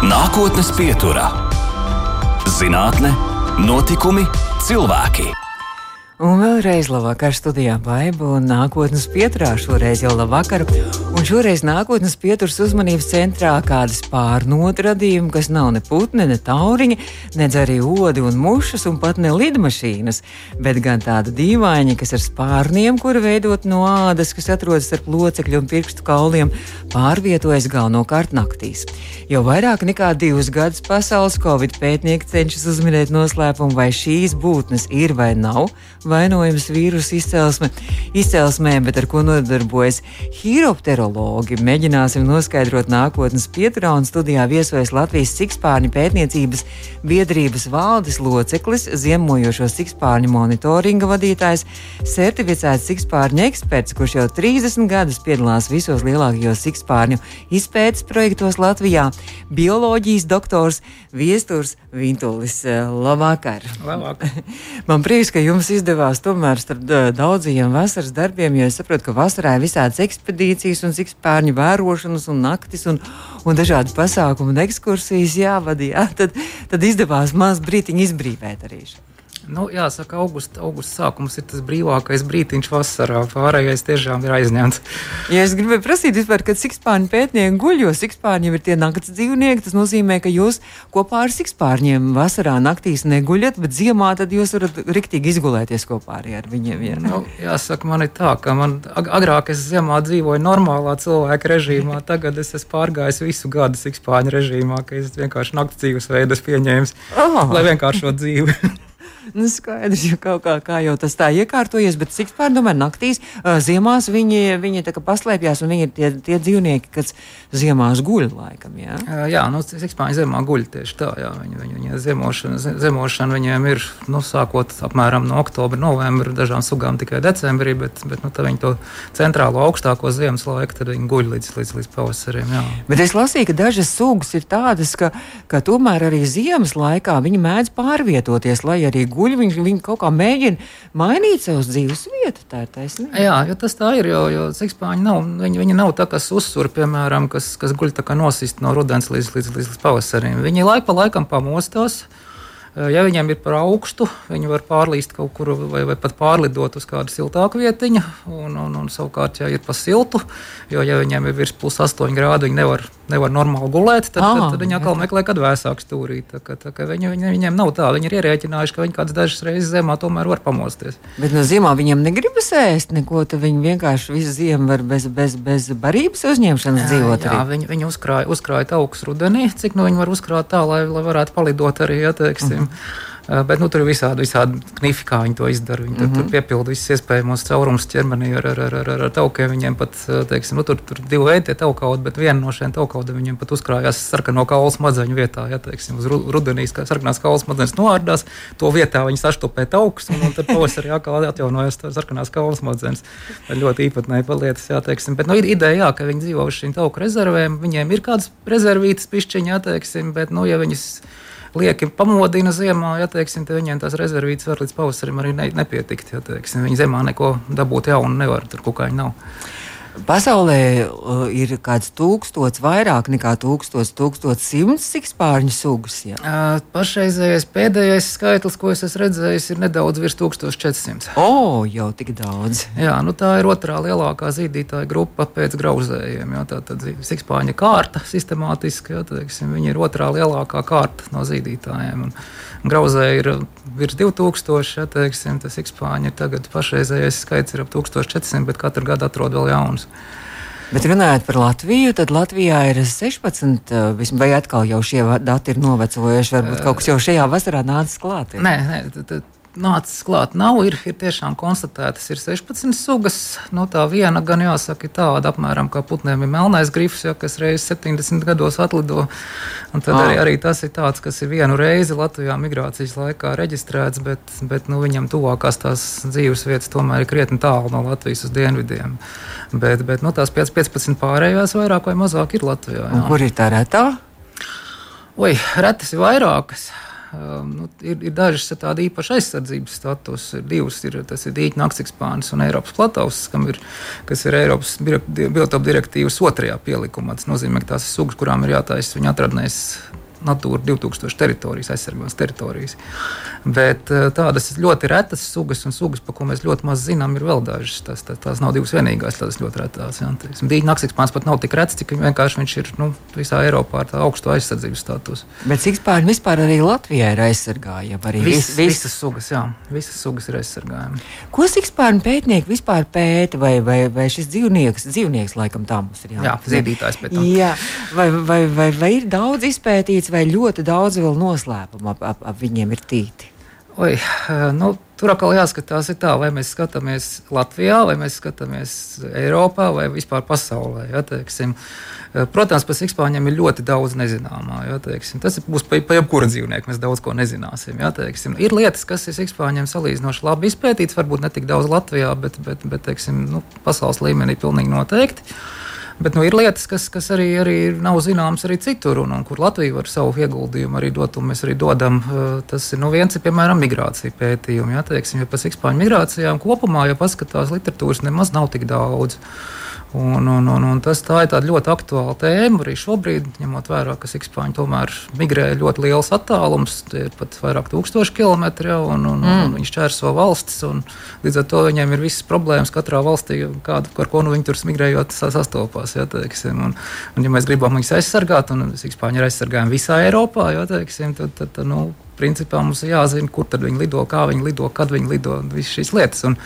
Nākotnes pieturā - zinātne, notikumi, cilvēki. Un vēlreiz labvakar studijā Baiba un nākotnes pieturā šoreiz jau labvakar. Un šoreiz nākotnes pieturas uzmanības centrā kādas pārnotu radījumi, kas nav ne putni, ne tauriņi, nedz arī odi un mušas un pat ne lidmašīnas, bet gan tāda dīvaini, kas ar spārniem, kuri veidot no ādas, kas atrodas starp locekļu un pirkstu kauliem, pārvietojas galvenokārt naktīs. Jau vairāk nekā divus gadus pasaules covid pētnieki cenšas uzminēt noslēpumu, vai šīs būtnes ir vai nav vainojums vīrusu izcelsme, izcelsmē, bet ar ko nodarbojas hiropterologi. Mēģināsim noskaidrot nākotnes pieturā un studijā viesojas Latvijas sikspārņu pētniecības biedrības valdes loceklis, ziemojošo sikspārņu monitoringa vadītājs, certificēts sikspārņu eksperts, kurš jau 30 gadus piedalās visos lielākajos sikspārņu izpētes projektos Latvijā, bioloģijas doktors Viesturs Vintulis. Labvakar! Labvakar. Man prieks, ka jums izdevās tomēr starp daudziem vasaras darbiem, jo es saprotu, ka vasarā ir visādas ekspedīcijas un sikspārņu vērošanas un naktis un, un dažādi pasākumi un ekskursijas jāvadīja. Tad, tad izdevās maz brītiņu izbrīvēt arī. Nu, jāsaka, augusta, augusta sākums ir tas brīvākais brīdiņš vasarā. Pārējais tiešām ir aizņemts. Ja es gribēju prasīt, vispār, kad sikspārņu pētnieki guļ, jo sikspārņiem ir tie naktas dzīvnieki, tas nozīmē, ka jūs kopā ar sikspārņiem vasarā naktīs neguļat, bet ziemā tad jūs varat riktīgi izgulēties kopā arī ar viņiem. Ja, nu, jāsaka, man ir tā, ka man agrāk es ziemā dzīvoju normālā cilvēka režīmā, tagad es esmu pārgājis visu gadu sikspārņu režīmā, ka es vienkārši naktas dzīvesveidu pieņēmu, oh. lai vienkāršo dzīvi. Nu, skaidrs, jo kaut kā, kā jau tas tā iekārtojies, bet sikspārni tomēr naktīs, ziemās viņi, viņi tā kā paslēpjas, un viņi ir tie, tie dzīvnieki, kas ziemās guļ laikam. Jā, jā nu, sikspārni ziemā guļ tieši tā, jā, viņi, viņi, viņi ziemošana, ziemošana viņiem ir, nu, sākot apmēram no oktobra, novembra, dažām sugām tikai decembrī, bet, bet nu, viņi to centrālo augstāko ziemas laiku, tad viņi guļ līdz, līdz, līdz pavasarim. Jā. Bet es lasīju, ka dažas sugas ir tādas, ka, ka tomēr arī ziemas laikā viņi mēdz pārvietoties, lai arī guļ guļ, viņi, kaut kā mēģina mainīt savus dzīves vietu. Tā ir taisnība. Jā, jo tas tā ir, jo, jo sikspāņi nav, viņi, viņi nav tā, kas uzsver, piemēram, kas, kas guļ tā kā nosist no rudens līdz, līdz, līdz, līdz pavasarim. Viņi laik pa laikam pamostās. Ja viņiem ir par augstu, viņi var pārlīst kaut kur vai, vai pat pārlidot uz kādu siltāku vietiņu. Un, un, un savukārt, ja ir pa siltu, jo ja viņiem ir virs plus 8 grādu, viņi nevar nevar normāli gulēt, tad, ah, tad, tad viņi atkal meklē kādu vēsāku stūrī. Tā, ka, tā, ka viņi, viņi, viņiem nav tā, viņi ir ierēķinājuši, ka viņi kādas dažas reizes zemā tomēr var pamosties. Bet no ziemā viņiem negribas ēst neko, tad viņi vienkārši visu ziemu var bez, bez, bez barības uzņemšanas jā, dzīvot. Jā, arī. viņi, viņi uzkrāja, uzkrāja augstus rudenī, cik nu viņi var uzkrāt tā, lai, lai varētu palidot arī, ja teiksim. Eh, bet nu, tur ir visādi, visādi knifi, kā viņi to izdara. Viņi mm -hmm. tur, tur mhm. piepilda visus iespējamos caurumus ķermenī ar, ar, ar, ar, ar taukiem. Viņiem pat, teiksim, nu, tur, tur divi veidi taukaudi, bet viena no šiem taukaudiem viņiem pat uzkrājās sarkano kaulu smadzeņu vietā. Ja, teiksim, uz rudenī sarkanās kaulu smadzenes noārdās, to vietā viņi saštopē taukus, un, un tad pavasarī atkal atjaunojas sarkanās kaulu smadzenes. Ļoti īpatnēji palietas, jā, teiksim. Bet nu, ideja, jā, ka viņi dzīvo uz šīm tauku rezervēm, viņiem ir kādas rezervītas pišķiņā, teiksim, bet, nu, ja viņas lieki pamodina ziemā, ja teiksim, viņiem tās rezervītes var līdz pavasarim arī ne, nepietikt. Ja, teiksim, viņi zemā neko dabūt jaunu nevar, tur kukaiņi nav. Pasaulē uh, ir kāds tūkstots, vairāk nekā tūkstots, tūkstots simts sikspārņu sugas. Jā. Uh, pašreizējais pēdējais skaitlis, ko es esmu redzējis, ir nedaudz virs 1400. O, oh, jau tik daudz. Jā, nu tā ir otrā lielākā zīdītāja grupa pēc grauzējiem. Jā, tā tad sikspārņa kārta sistemātiski, jā, teiksim, viņi ir otrā lielākā kārta no zīdītājiem. Un, Grauzē ir virs 2000, ja teiksim, tas ikspāņi ir tagad pašreizējais skaits ir ap 1400, bet katru gadu atrod vēl jaunus. Bet runājot par Latviju, tad Latvijā ir 16, eh, vai atkal jau šie dati ir novecojuši, varbūt kaut kas jau šajā vasarā nācis klāt? Nē, nē, tad nācis klāt. Nav, ir, ir tiešām konstatētas, ir 16 sugas. No tā viena gan jāsaka, ir tāda apmēram kā putniem ir melnais grifs, ja, kas reizes 70 gados atlido. Un tad arī, arī tas ir tāds, kas ir vienu reizi Latvijā migrācijas laikā reģistrēts, bet, bet nu, viņam tuvākās tās dzīves vietas tomēr ir krietni tālu no Latvijas uz dienvidiem. Bet, bet nu, tās 15 pārējās vairāk vai mazāk ir Latvijā. Kur ir tā retā? Oi, retas ir vairākas. Nu, ir, ir dažas tādas īpašas aizsardzības status. Ir divas, ir, tas ir Dīķa naktikspānis un Eiropas platovs, ir, kas ir Eiropas biotopu direktīvas otrajā pielikumā. Tas nozīmē, ka tās ir sugas, kurām ir jātaisa viņa atradnēs Natūra 2000 teritorijas, aizsargātas teritorijas. Bet eh, tādas ļoti retas sugas un sugas, par ko mēs ļoti maz zinām, ir vēl dažas. Tas, tā, tās nav divas vienīgās, tādas ļoti retas. Dīķa naksikspāns pat nav tik rets, cik vienkārši viņš ir nu, visā Eiropā ar augstu aizsardzības statusu. Bet cik spārni vispār arī Latvijā ir aizsargājami? Vis, vis, vis... Visas sugas, jā, visas sugas ir aizsargājami. Ko sikspārni pētnieki vispār pēta, vai, vai, vai šis dzīvnieks, dzīvnieks laikam tā mums ir jā? Jā, zīdītājs tam. Jā, vai, vai, vai, vai ir daudz izpētīts, vai ļoti daudz vēl noslēpumu ap, ap, ap viņiem ir tīti? Oi, nu, tur atkal jāskatās, tā, vai mēs skatāmies Latvijā, vai mēs skatāmies Eiropā, vai vispār pasaulē. Ja, teiksim. Protams, par sikspāņiem ir ļoti daudz nezināmā. Ja, teiksim. Tas būs pa, pa jebkuru dzīvnieku, mēs daudz ko nezināsim. Ja, teiksim. ir lietas, kas ir sikspāņiem salīdzinoši labi izpētītas, varbūt ne tik daudz Latvijā, bet, bet, bet teiksim, nu, pasaules līmenī pilnīgi noteikti. Uh, Bet nu, ir lietas, kas, kas arī, arī nav zināmas arī citur, un, un kur Latvija var savu ieguldījumu arī dot, un mēs arī dodam. Eh, tas ir nu, viens, ir, piemēram, migrācija pētījumi. Ja, teiksim, ja par sikspāņu migrācijām kopumā, ja paskatās literatūras, nemaz nav tik daudz. Un, un, un, un tas tā ir ļoti aktuāla tēma arī šobrīd, ņemot vērā, ka Sikspāņi tomēr migrē ļoti liels attālums, tie ir pat vairāk tūkstoši kilometri, jau, un, un, mm. un viņi šķērso valstis. Līdz ar to viņiem ir visas problēmas katrā valstī, kādu, ar ko nu viņi tur migrējot sastopās. Ja, teiksim, un, un, ja mēs gribam viņus aizsargāt, un Sikspāņi ir aizsargājumi visā Eiropā, ja, teiksim, tad, tad, tad nu, principā mums ir jāzina, kur tad viņi lido, kā viņi lido, kad viņi lido, visas šīs lietas. Un,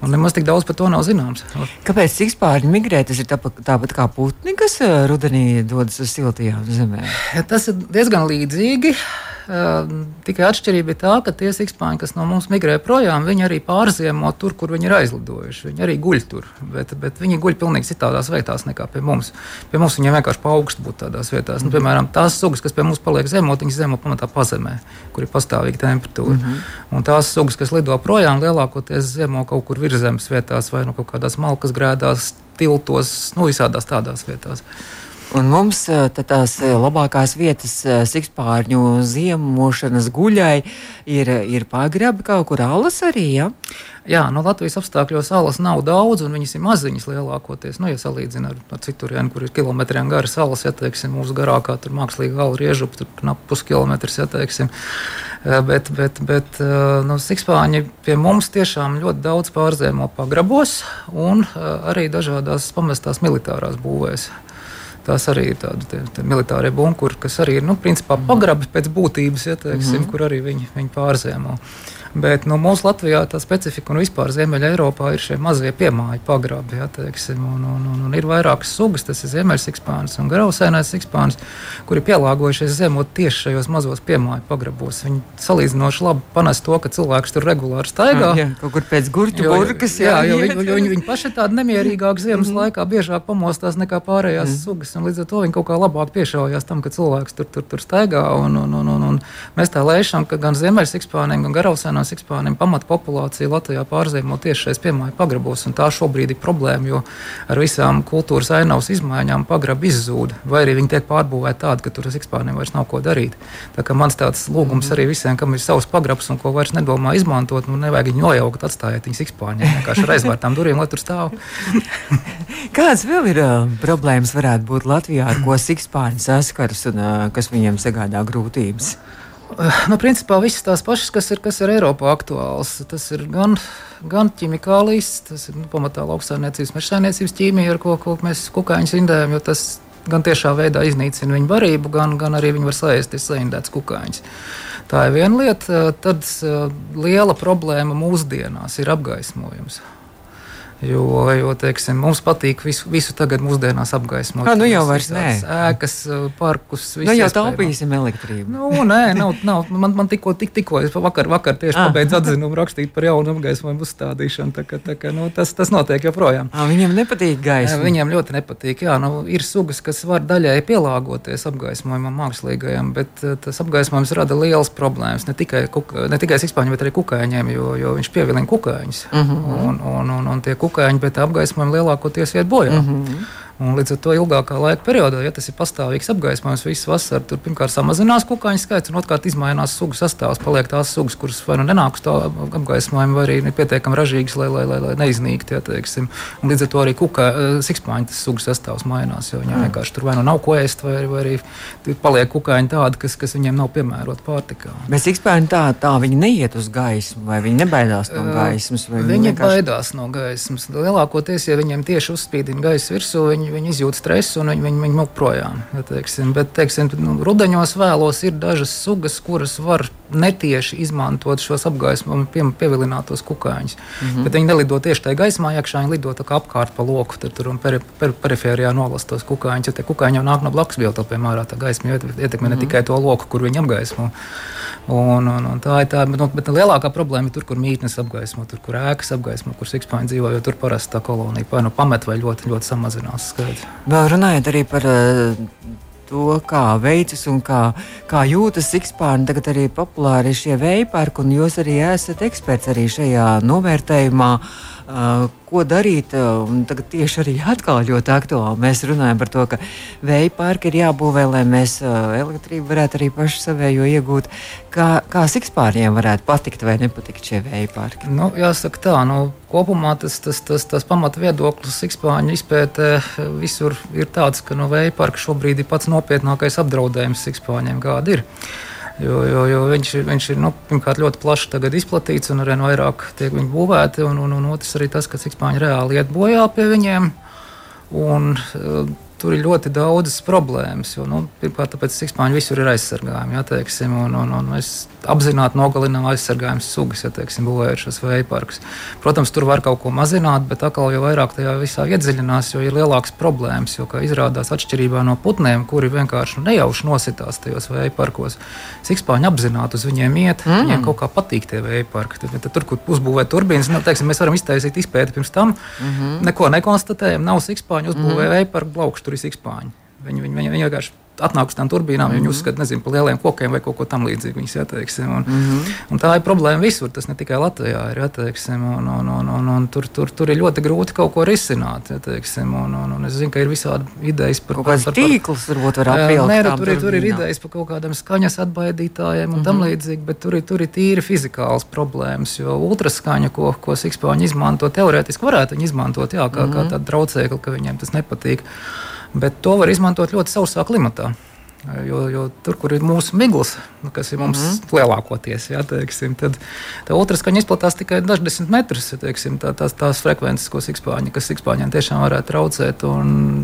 un nemaz tik daudz par to nav zināms. Kāpēc sikspārņi migrē? Tas ir tāpat, tāpat kā putni, kas eh, rudenī dodas uz siltajām zemēm. Tas ir diezgan līdzīgi. Tikai atšķirība ir tā, ka tie sikspāņi, kas no mums migrē projām, viņi arī pārziemo tur, kur viņi ir aizlidojuši. Viņi arī guļ tur, bet, bet viņi guļ pilnīgi citādās vietās nekā pie mums. Pie mums viņiem vienkārši paaugst būt tādās vietās. Nu, piemēram, tās sugas, kas pie mums paliek zemot, viņas zemo pamatā pazemē, kur ir pastāvīga temperatūra. Mm -hmm. Un tās sugas, kas lido projām, lielākoties zemo kaut kur virzemes vietās vai no nu kaut kādās malkas grēdās, tiltos, nu visādās tādās vietās. Un mums tās labākās vietas sikspārņu ziemošanas guļai ir, ir pagrabi kaut kur alas arī. Ja? Jā, no Latvijas apstākļos salas nav daudz, un viņas ir maziņas lielākoties. Nu, ja salīdzinām ar, ar cituriem, kur ir kilometriem garas salas, ja teiksim, mūsu garākā tur mākslīga gala riežupa, tur knap puskilometrs, ja teiksim. Bet, bet, bet nu, sikspāņi pie mums tiešām ļoti daudz pārzēmo pagrabos un arī dažādās pamestās militārās būvēs. Tās arī ir tādi militārie bunkuri, kas arī ir nu, pagrabi pēc būtības, ja, teiksim, mm -hmm. kur arī viņi, viņi pārzēmo. Bet nu, mūsu Latvijā tā specifika un vispār Ziemeļā Eiropā ir šie mazie piemāji pagrabi. Ja, teiksim, un, un, un, un ir vairākas sugas, tas ir ziemeļsikspānis un grausēnais sikspānis, kuri pielāgojušies zemot tieši šajos mazos piemāju pagrabos. Viņi salīdzinoši labi panes to, ka cilvēks tur regulāri staigā. Jā, kaut kur pēc gurķu burkas. Jā, jā, jo viņi, jo viņi, viņi paši tādi nemierīgāki ziemas mm -hmm. laikā, biežāk pamostās nekā pārējās mm sugas. Līdz ar to viņi kaut kā labāk piešaujās tam, ka cilvēks tur, tur, tur staigā. Un, un, un, un, un mēs tā lēšam, ka gan ziemeļsikspānim, gan grausēnais no sikspāniem pamatpopulācija Latvijā pārzīmē tieši šais piemāju pagrabos. Tā šobrīd ir problēma, jo ar visām kultūras ainavas izmaiņām pagrabi izzūd, vai arī viņi tiek pārbūvēti tādi, ka tur sikspāniem vairs nav ko darīt. Tā kā mans tāds lūgums arī visiem, kam ir savs pagrabs un ko vairs nedomā izmantot, nu nevajag viņu nojaukt, atstājiet viņu sikspāņiem vienkārši ar aizvērtām durvīm, lai tur stāv. Kādas vēl ir uh, problēmas varētu būt Latvijā, ar ko sikspāņi saskaras un uh, kas viņiem sagādā grūtības? Eh, nu, principā visas tās pašas, kas ir, kas ir Eiropā aktuāls. Tas ir gan, gan ķimikālijas, tas ir nu, pamatā lauksaimniecības, mežsaimniecības ķīmija, ar ko, ko mēs kukaiņus indējam, jo tas gan tiešā veidā iznīcina viņu barību, gan, gan arī viņi var saēsties saindēts kukaiņus. Tā ir viena lieta. Tad uh, liela problēma mūsdienās ir apgaismojums. Jo, jo teiksim, mums patīk visu, visu tagad mūsdienās apgaismot. Ah, nu jau vairs nē. Ēkas, parkus, visu. Nu jau taupīsim elektrību. Nu, nē, nav, nav. Man, man tikko, tik, tikko es vakar, vakar tieši ah. pabeidzu atzinumu rakstīt par jaunu apgaismojumu uzstādīšanu. Tā, kā, tā, kā, nu, tas, tas notiek joprojām. Ah, viņiem nepatīk gaisma. Viņiem ļoti nepatīk. Jā, nu, ir sugas, kas var daļai pielāgoties apgaismojumam mākslīgajam, bet tas apgaismojums rada lielas problēmas. Ne tikai, kuka, ne tikai sikspāņiem, bet arī kukaiņiem, jo, jo viņš pievilina kukaiņus. Mhm. -huh. un, un, un, un kukaiņi bet apgaismojumi lielākoties iet bojā. Mm -hmm. Un līdz ar to ilgākā laika periodā, ja tas ir pastāvīgs apgaismojums visu vasaru, tur pirmkārt samazinās kukaiņu skaits, un otrkārt izmainās sugu sastāvs. Paliek tās sugas, kuras vai nu nenāk uz to apgaismojumu, vai arī ir pietiekami ražīgas, lai, lai, lai, lai neiznīktu. Ja, līdz ar to arī kuka, eh, sikspāņu sugu sastāvs mainās, jo viņiem mm. vienkārši tur vai nu nav ko ēst, vai, vai arī paliek kukaiņi tādi, kas, kas viņiem nav piemēroti pārtikā. Bet sikspāņi tā, tā viņi neiet uz gaismu, vai viņi nebaidās no gaismas? Viņi, viņi vienkārši... baidās no gaismas. Lielākoties, ja viņiem tieši uzspīdina gaisa virsū, viņi, viņi izjūt stresu un viņi, viņi, viņi mūk projām. Ja, teiksim. Bet, teiksim, nu, rudeņos vēlos ir dažas sugas, kuras var netieši izmantot šos apgaismojumu pie, pievilinātos kukaiņus. Mm -hmm. Bet viņi nelido tieši tajā gaismā, iekšā viņi lido apkārt pa loku, tad tur un peri, per, perifērijā nolast tos kukaiņus. Ja tie kukaiņi jau nāk no blakus biotopiem ārā, tā gaisma ietekmē mm -hmm. ne tikai to loku, kur viņi apgaismo. Un, un, un tā ir tā, bet, nu, bet lielākā problēma ir tur, kur mītnes apgaismo, tur, kur ēkas apgaismo, kur sikspāņi dzīvo, jo tur parasti tā kolonija vai nu pamet vai ļoti, ļoti samazinās skaits. Vēl runājot arī par uh, to, kā veicas un kā, kā jūtas sikspārni. Tagad arī populāri šie vēja parki, un jūs arī esat eksperts arī šajā novērtējumā. Uh, ko darīt. Uh, tagad tieši arī atkal ļoti aktuāli. Mēs runājam par to, ka vēja parki ir jābūvē, lai mēs uh, elektrību varētu arī paši savējo iegūt. Kā, kā sikspāriem varētu patikt vai nepatikt šie vēja parki? Nu, jāsaka tā, nu, kopumā tas, tas, tas, tas pamata viedoklis sikspāņu izpētē visur ir tāds, ka no vēja parka šobrīd ir pats nopietnākais apdraudējums sikspāņiem, kāda ir. Jo, jo, jo viņš, viņš ir nu, pirmkārt ļoti plaši izplatīts un arī vairāk tiek būvēti. Un, un, un otrs arī tas, ka cik spāņi reāli iet bojā pie viņiem. Un, uh, tur ir ļoti daudzas problēmas. Jo, nu, pirmkārt, tāpēc sikspāņi visur ir aizsargājumi. Ja, teiksim, un, un, un mēs apzināti nogalinām aizsargājumus sugas, ja teiksim, būvējot šos vēja parkus. Protams, tur var kaut ko mazināt, bet atkal jau vairāk tajā visā iedziļinās, jo ir lielākas problēmas. Jo, kā izrādās, atšķirībā no putniem, kuri vienkārši nejauši nositās tajos vēja parkos, sikspāņi apzināti uz viņiem iet, mm. viņiem kaut kā patīk tie vēja parki. Tad, tad tur, kur uzbūvē turbīnas, nu, teiksim, mēs varam iztaisīt izpēti pirms tam, mm -hmm. neko nekonstatējam, nav sikspāņu uzbūvē mm -hmm. vēja parku blaukšu tur ir sikspāņi. Viņi, viņi, viņi, viņi vienkārši atnāk uz tām turbīnām, mm -hmm. viņi uzskata, nezinu, par lieliem kokiem vai kaut ko tamlīdzīgu. Viņas ieteiksim. Un, mm -hmm. un tā ir problēma visur. Tas ne tikai Latvijā ir ieteiksim. Un, un, un, un, un tur, tur, tur ir ļoti grūti kaut ko risināt. Ieteiksim, un, un, un es zinu, ka ir visādi idejas par kaut kādiem tīklus, varbūt var apvilkt. Nē, tur, ir, tur ir idejas par kaut kādiem skaņas atbaidītājiem un mm -hmm. tam līdzīgi, bet tur ir, tur ir tīri fizikāls problēmas. Jo ultraskaņa, ko, ko sikspāņi izmanto, teorētiski varētu izmantot jā, kā, mm -hmm. kā tādu traucēkli, ka viņiem tas nepatīk bet to var izmantot ļoti sausā klimatā. Jo, jo tur, kur ir mūsu miglas, nu, kas ir mums mm lielākoties, jā, teiksim, tad tā ultraskaņa izplatās tikai dažus desmit metrus. Teiksim, tā, tās, tās frekvences, ko sikspāņi, kas sikspāņiem tiešām varētu traucēt.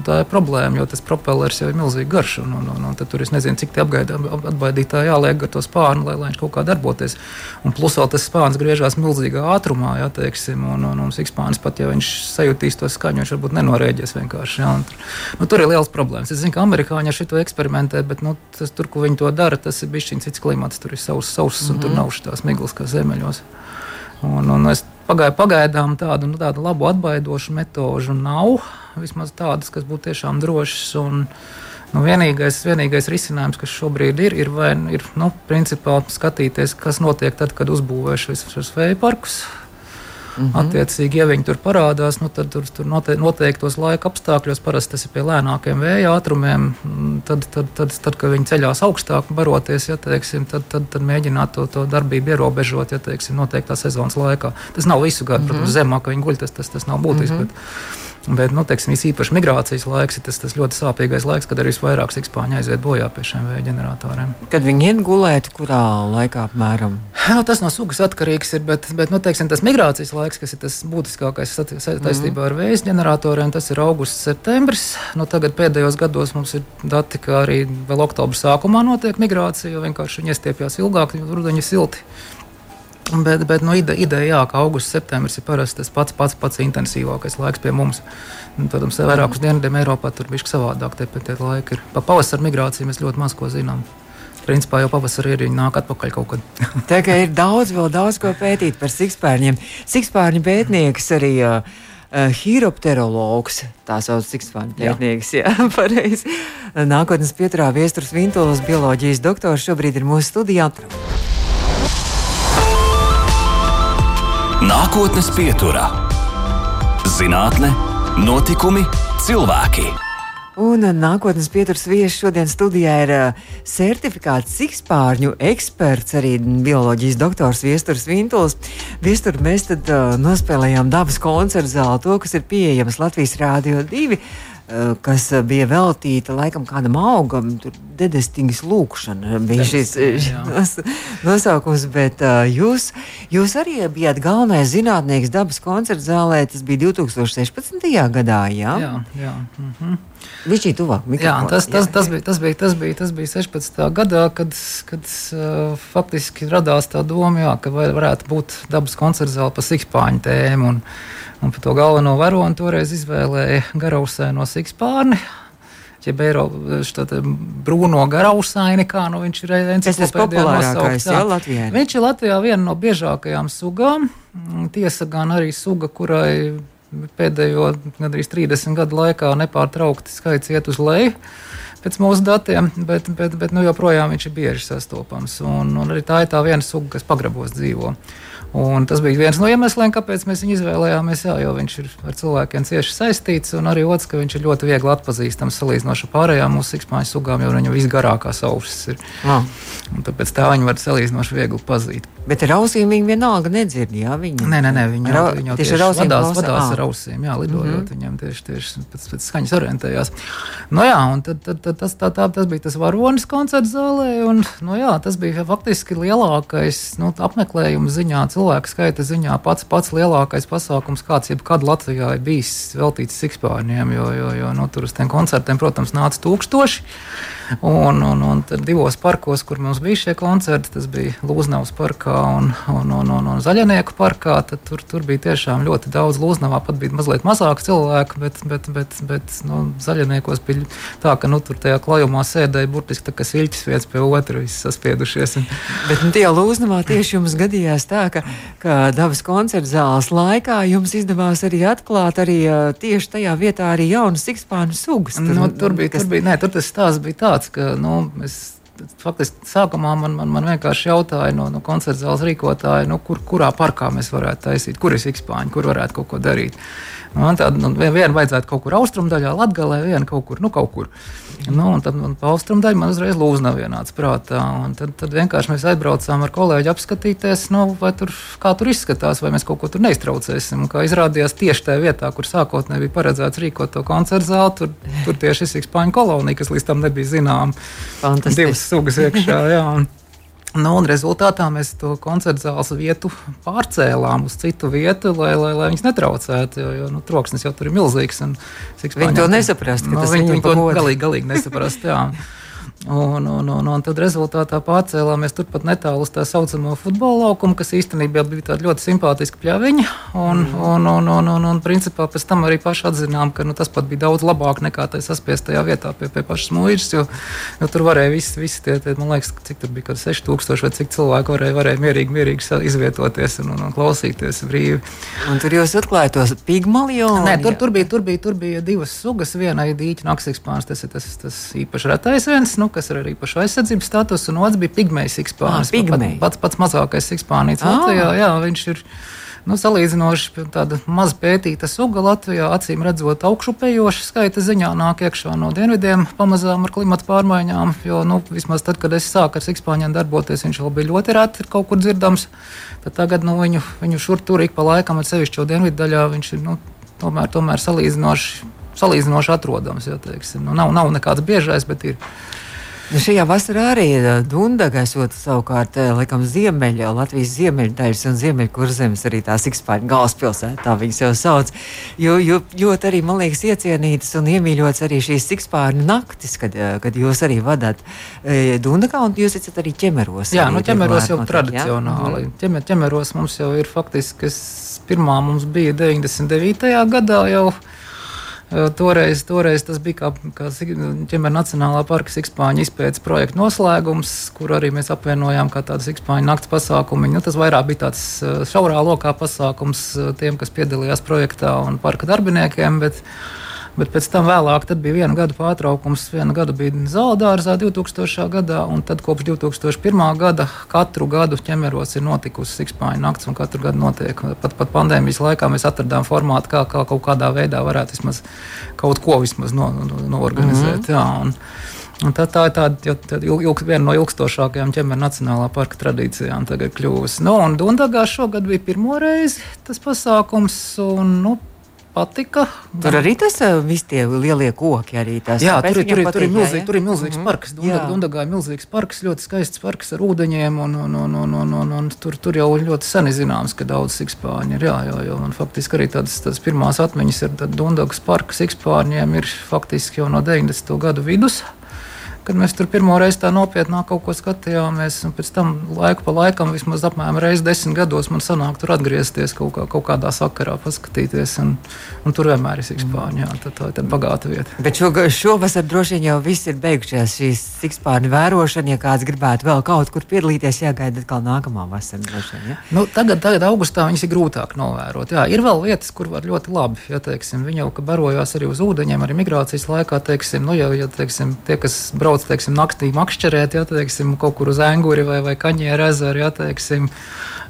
Tā ir problēma, jo tas propellers jau ir milzīgi garš. Un, un, un, un tur es nezinu, cik tie apgaidītāji jāliek ar to spārnu, lai, lai viņš kaut kā darbotos. Un plus vēl tas spārns griežās milzīgā ātrumā, ja, teiksim, un, un, un sikspānis pat, ja viņš sajutīs to skaņu, viņš varbūt nenorēģēs vienkārši. Ja, tur, nu, tur ir liels problēmas. Es zinu, ka amerikāņi ar šo eksperimentē bet nu, tas, tur, kur viņi to dara, tas ir bijis cits klimats. Tur ir savs, savs mm -hmm. un tur mhm. nav šīs miglas kā zemeļos. Un, un es pagāju, pagaidām tādu, nu, tādu labu atbaidošu metožu nav. Vismaz tādas, kas būtu tiešām drošas. Un, Nu, vienīgais, vienīgais risinājums, kas šobrīd ir, ir, vai, ir nu, principā skatīties, kas notiek tad, kad uzbūvē šos vēja parkus. Mm -hmm. Attiecīgi, ja viņi tur parādās, nu, tad tur, tur note, noteiktos laika apstākļos, parasti tas ir pie lēnākiem vēja ātrumiem, tad, tad, tad, tad kad viņi ceļās augstāk, baroties, ja, teiksim, tad, tad, tad mēģināt to, to darbību ierobežot, ja teiksim, noteiktā sezonas laikā. Tas nav visu gadu, mm -hmm. protams, zemāk viņi guļ, tas, tas, tas nav būtiski. Mm -hmm. bet, Bet, nu, teiksim, īpaši migrācijas laiks ir tas, tas ļoti sāpīgais laiks, kad arī visvairāk sikspāņi aiziet bojā pie šiem vēja ģeneratoriem. Kad viņi iet gulēt, kurā laikā apmēram? Nu, tas no sugas atkarīgs ir, bet, bet nu, teiksim, tas migrācijas laiks, kas ir tas būtiskākais saistībā ar vēja ģeneratoriem, tas ir augusts, septembris. Nu, tagad pēdējos gados mums ir dati, ka arī vēl oktobra sākumā notiek migrācija, jo vienkārši viņi iestiepjas ilgāk, jo rudenī silti. Bet, bet nu, ide, ideja, jā, ka augusts, septembris ir parasti tas pats, pats, pats intensīvākais laiks pie mums. Protams, vairākus dienvidiem Eiropā tur bija savādāk. Tie, tie laiki ir. Pa pavasara migrāciju mēs ļoti maz ko zinām. Principā jau pavasarī ir nāk atpakaļ kaut kad. Tā kā ir daudz, vēl daudz ko pētīt par sikspārņiem. Sikspārņu pētnieks arī. Uh, Uh, Hiropterologs, tā sauc sikspārņu pētnieks, jā, jā pareizi. Nākotnes pieturā viesturs Vintolas bioloģijas doktors šobrīd ir mūsu studijā. Nākotnes pieturā - zinātne, notikumi, cilvēki. Un nākotnes pieturas viesis šodien studijā ir uh, certifikāts sikspārņu eksperts, arī bioloģijas doktors Viesturs Vintuls. Viestur, mēs tad uh, nospēlējām dabas koncertu zāli, to, kas ir pieejams Latvijas Rādio 2. Eh, kas bija veltīta laikam kādam augam, tur dedestīgas lūkšana bija šis nos, nosaukums, bet jūs, jūs arī bijāt galvenais zinātnieks dabas koncerta zālē, tas bija 2016. gadā, jā? Jā, jā. Mhm. Viņš ir tuvāk. Jā, tas, tas, tas, bija, tas, bija, tas, bija, tas bija 16. gadā, kad, kad uh, faktiski radās tā doma, jā, ka varētu būt dabas koncerta zāle pa sikspāņu tēmu. Un, Un par to galveno varoni toreiz izvēlēja garausēno sikspārni. Ja šo brūno garausaini, kā nu viņš ir enciklopēdijā nosaukts. Jā, Latvijā. Viņš ir Latvijā viena no biežākajām sugām. Tiesa gan arī suga, kurai pēdējo gandrīz 30 gadu laikā nepārtraukti skaits iet uz leju pēc mūsu datiem, bet, bet, bet nu, joprojām viņš ir bieži sastopams. Un, un arī tā ir tā viena suga, kas pagrabos dzīvo. Un tas bija viens no iemesliem, kāpēc mēs viņu izvēlējāmies. Jā, jo viņš ir ar cilvēkiem cieši saistīts, un arī otrs, ka viņš ir ļoti viegli atpazīstams salīdzinoši ar pārējām mūsu sikspāņu sugām, jo viņam visgarākās ausis ir. Ah. Tāpēc tā viņi var salīdzinoši viegli pazīt. Bet ar ausīm viņi vienalga nedzird. Jā, viņi nē, nē, nē viņi jau, viņi jau tieši, tieši vadās, vadās ar ausīm, jā, lidojot. Mm -hmm. Viņam tieši, tieši pēc, pēc skaņas orientējās. Nu, jā, un tad, tad, tad tas, tā, tā, tas bija tas varonis koncerta zālē. Un, nu, jā, tas bija faktiski lielākais nu, apmeklējuma ziņā, cilvēku skaita ziņā pats, pats lielākais pasākums, kāds jebkad Latvijā ir bijis veltīts sikspārņiem. Jo, jo, jo nu, tur uz tiem koncertiem, protams, nāca tūkstoši. Un, un, un divos parkos, kur mums bija šie koncerti, tas bija Lūznavas parkā un, un, un, un, un Zaļnieku parkā. Tur, tur bija tiešām ļoti daudz Lūznavā, pat bija mazliet mazāk cilvēku, bet, bet, bet, bet nu, Zaļniekos bija tā, ka nu, tur tajā klājumā sēdēja burtiski tā kā siļķis viens pie otra, saspiedušies. Un... Bet nu, tajā Lūznavā tieši jums gadījās tā, ka, ka dabas koncerta zāles laikā jums izdevās arī atklāt arī tieši tajā vietā arī jaunas sikspānu sugas. Tur, nu, tur bija, kas... tur bija, nē, tur tas stāsts bija tāds ka nu, es faktiski sākumā man, man, man vienkārši jautāja no, no koncerta zāles rīkotāja, nu, kur, kurā parkā mēs varētu taisīt, kur ir sikspāņi, kur varētu kaut ko darīt. Man tāda nu, viena vajadzētu kaut kur austrumdaļā, latgalē, viena kaut kur, nu, kaut kur. Nu, un tad man pa austrumdaļu man uzreiz lūzna vienāds prātā. Un tad, tad vienkārši mēs aizbraucām ar kolēģi apskatīties, nu, tur, kā tur izskatās, vai mēs kaut ko tur neiztraucēsim. Un kā izrādījās tieši tajā vietā, kur sākotnēji bija paredzēts rīkot to koncertu zāli, tur, tur tieši ir Sikspāņu kolonija, kas līdz tam nebija zināma. Divas sugas iekšā. Jā, un, Nu, un rezultātā mēs to koncertu zāles vietu pārcēlām uz citu vietu, lai, lai, lai viņas netraucētu. Jo, jo nu, troksnis jau tur ir milzīgs. Viņi to nesaprast. Nu, viņi, viņi to galīgi, galīgi nesaprast. Un, un, un, un tad rezultātā pārcēlāmies turpat netālu uz tā saucamo futbola laukumu, kas īstenībā bija ļoti simpātiska pļaviņa. Un, mm. un, un, un, un, un principā pēc tam arī paši atzinām, ka nu, tas pat bija daudz labāk nekā tajā saspiestajā vietā pie, pie pašas mūžas. Jo, jo tur varēja visi, visi tie, tie, man liekas, cik tur bija, 6000 vai cik cilvēku varēja, varēja mierīgi, mierīgi izvietoties un, un, un klausīties brīvi. Un tur jūs atklājāt tos pigmalionu? Nē, tur, tur, bija, tur, bija, tur bija divas sugas. Viena ir dīķa naksis pāris, tas ir tas, tas īpaši retais viens. Nu, kas ir arī pašu aizsardzības status, un otrs bija pigmejs sikspānis. Ah, pats, pats mazākais sikspānīts ah. Latvijā. Jā, viņš ir nu, salīdzinoši tāda maz pētīta suga Latvijā, acīm redzot, augšupejoša skaita ziņā nāk iekšā no dienvidiem pamazām ar klimatu pārmaiņām. Jo nu, vismaz tad, kad es sāku ar sikspāņiem darboties, viņš vēl bija ļoti reti kaut kur dzirdams. Tad tagad nu, viņu, viņu šur tur ik pa laikam, ar sevišķo dienvidu daļā, viņš ir nu, tomēr, tomēr salīdzinoši. Salīdzinoši atrodams, jau teiksim. Nu, nav, nav nekāds biežais, bet ir. Nu, šajā vasarā arī Dundaga esot savukārt laikam ziemeļa, Latvijas ziemeļdaļas un ziemeļkurzemes arī tās ikspāņu galvaspilsētā, tā viņas jau sauc. Jo, jo ļoti arī, man liekas, iecienītas un iemīļotas arī šīs ikspāņu naktis, kad, kad jūs arī vadāt Dundagā un jūs esat arī ķemeros. Jā, nu ķemeros jau notiek, tradicionāli. Jā? Ķemer, ķemeros mums jau ir faktiski, kas pirmā mums bija 99. gadā jau. Toreiz, toreiz tas bija kā, kā ķemera Nacionālā parka Sikspāņu izpētes projekta noslēgums, kur arī mēs apvienojām kā tādu Sikspāņu nakts pasākumu. Nu, tas vairāk bija tāds šaurā lokā pasākums tiem, kas piedalījās projektā un parka darbiniekiem. Bet, Bet pēc tam vēlāk bija viena gada pārtraukums. Vienu gadu bija Zaldārzā 2000. gadā, un tad kopš 2001. gada katru gadu ķemeros ir notikusi sikspāņu nakts, un katru gadu notiek. Pat, pat pandēmijas laikā mēs atradām formātu, kā, kā kaut kādā veidā varētu vismaz kaut ko vismaz no, no, noorganizēt. Mm -hmm. Jā, un, Un tā, tā ir tāda, tāda ilg, viena no ilgstošākajām ķemera nacionālā parka tradīcijām tagad kļuvusi. Nu, un Dundagā šogad bija pirmo reizi tas pasākums, un nu, patika. Tur arī tas eh, visi tie lielie koki arī tās. Jā, tur, tur, patīk, tur, ir milzīgi, tur ir milzīgs mm -hmm. parks. Dundagā, ir milzīgs parks, ļoti skaists parks ar ūdeņiem, un, un, un, un, un, un, un tur, tur jau ļoti seni zināms, ka daudz sikspārņu ir. Jā, jā, jā, un faktiski arī tādas, tādas pirmās atmiņas ar Dundagas parka sikspārņiem ir faktiski jau no 90. gadu vidus kad mēs tur pirmo reizi tā nopietnāk kaut ko skatījāmies. Pēc tam laiku pa laikam, vismaz apmēram reizi desmit gados, man sanāk tur atgriezties kaut, kā, kaut kādā sakarā, paskatīties. Un, un tur vienmēr ir sikspārņi. Jā, tā, tā ir bagāta vieta. Bet šo, šovasar droši vien jau viss ir beigušies šīs sikspārņu vērošana. Ja kāds gribētu vēl kaut kur piedalīties, jāgaida atkal nākamā vasara. Vien, ja? nu, tagad, tagad augustā viņas ir grūtāk novērot. Jā, ir vēl vietas, kur var ļoti labi. Ja, teiksim, viņi jau barojās arī uz ūdeņiem, arī migrācijas laikā. Teiksim, nu, ja, ja teiksim, tie, kas brauc brauc teiksim, naktī makšķerēt, ja teiksim, kaut kur uz Anguri vai, vai Kaņieru ezeru. Ja, teiksim,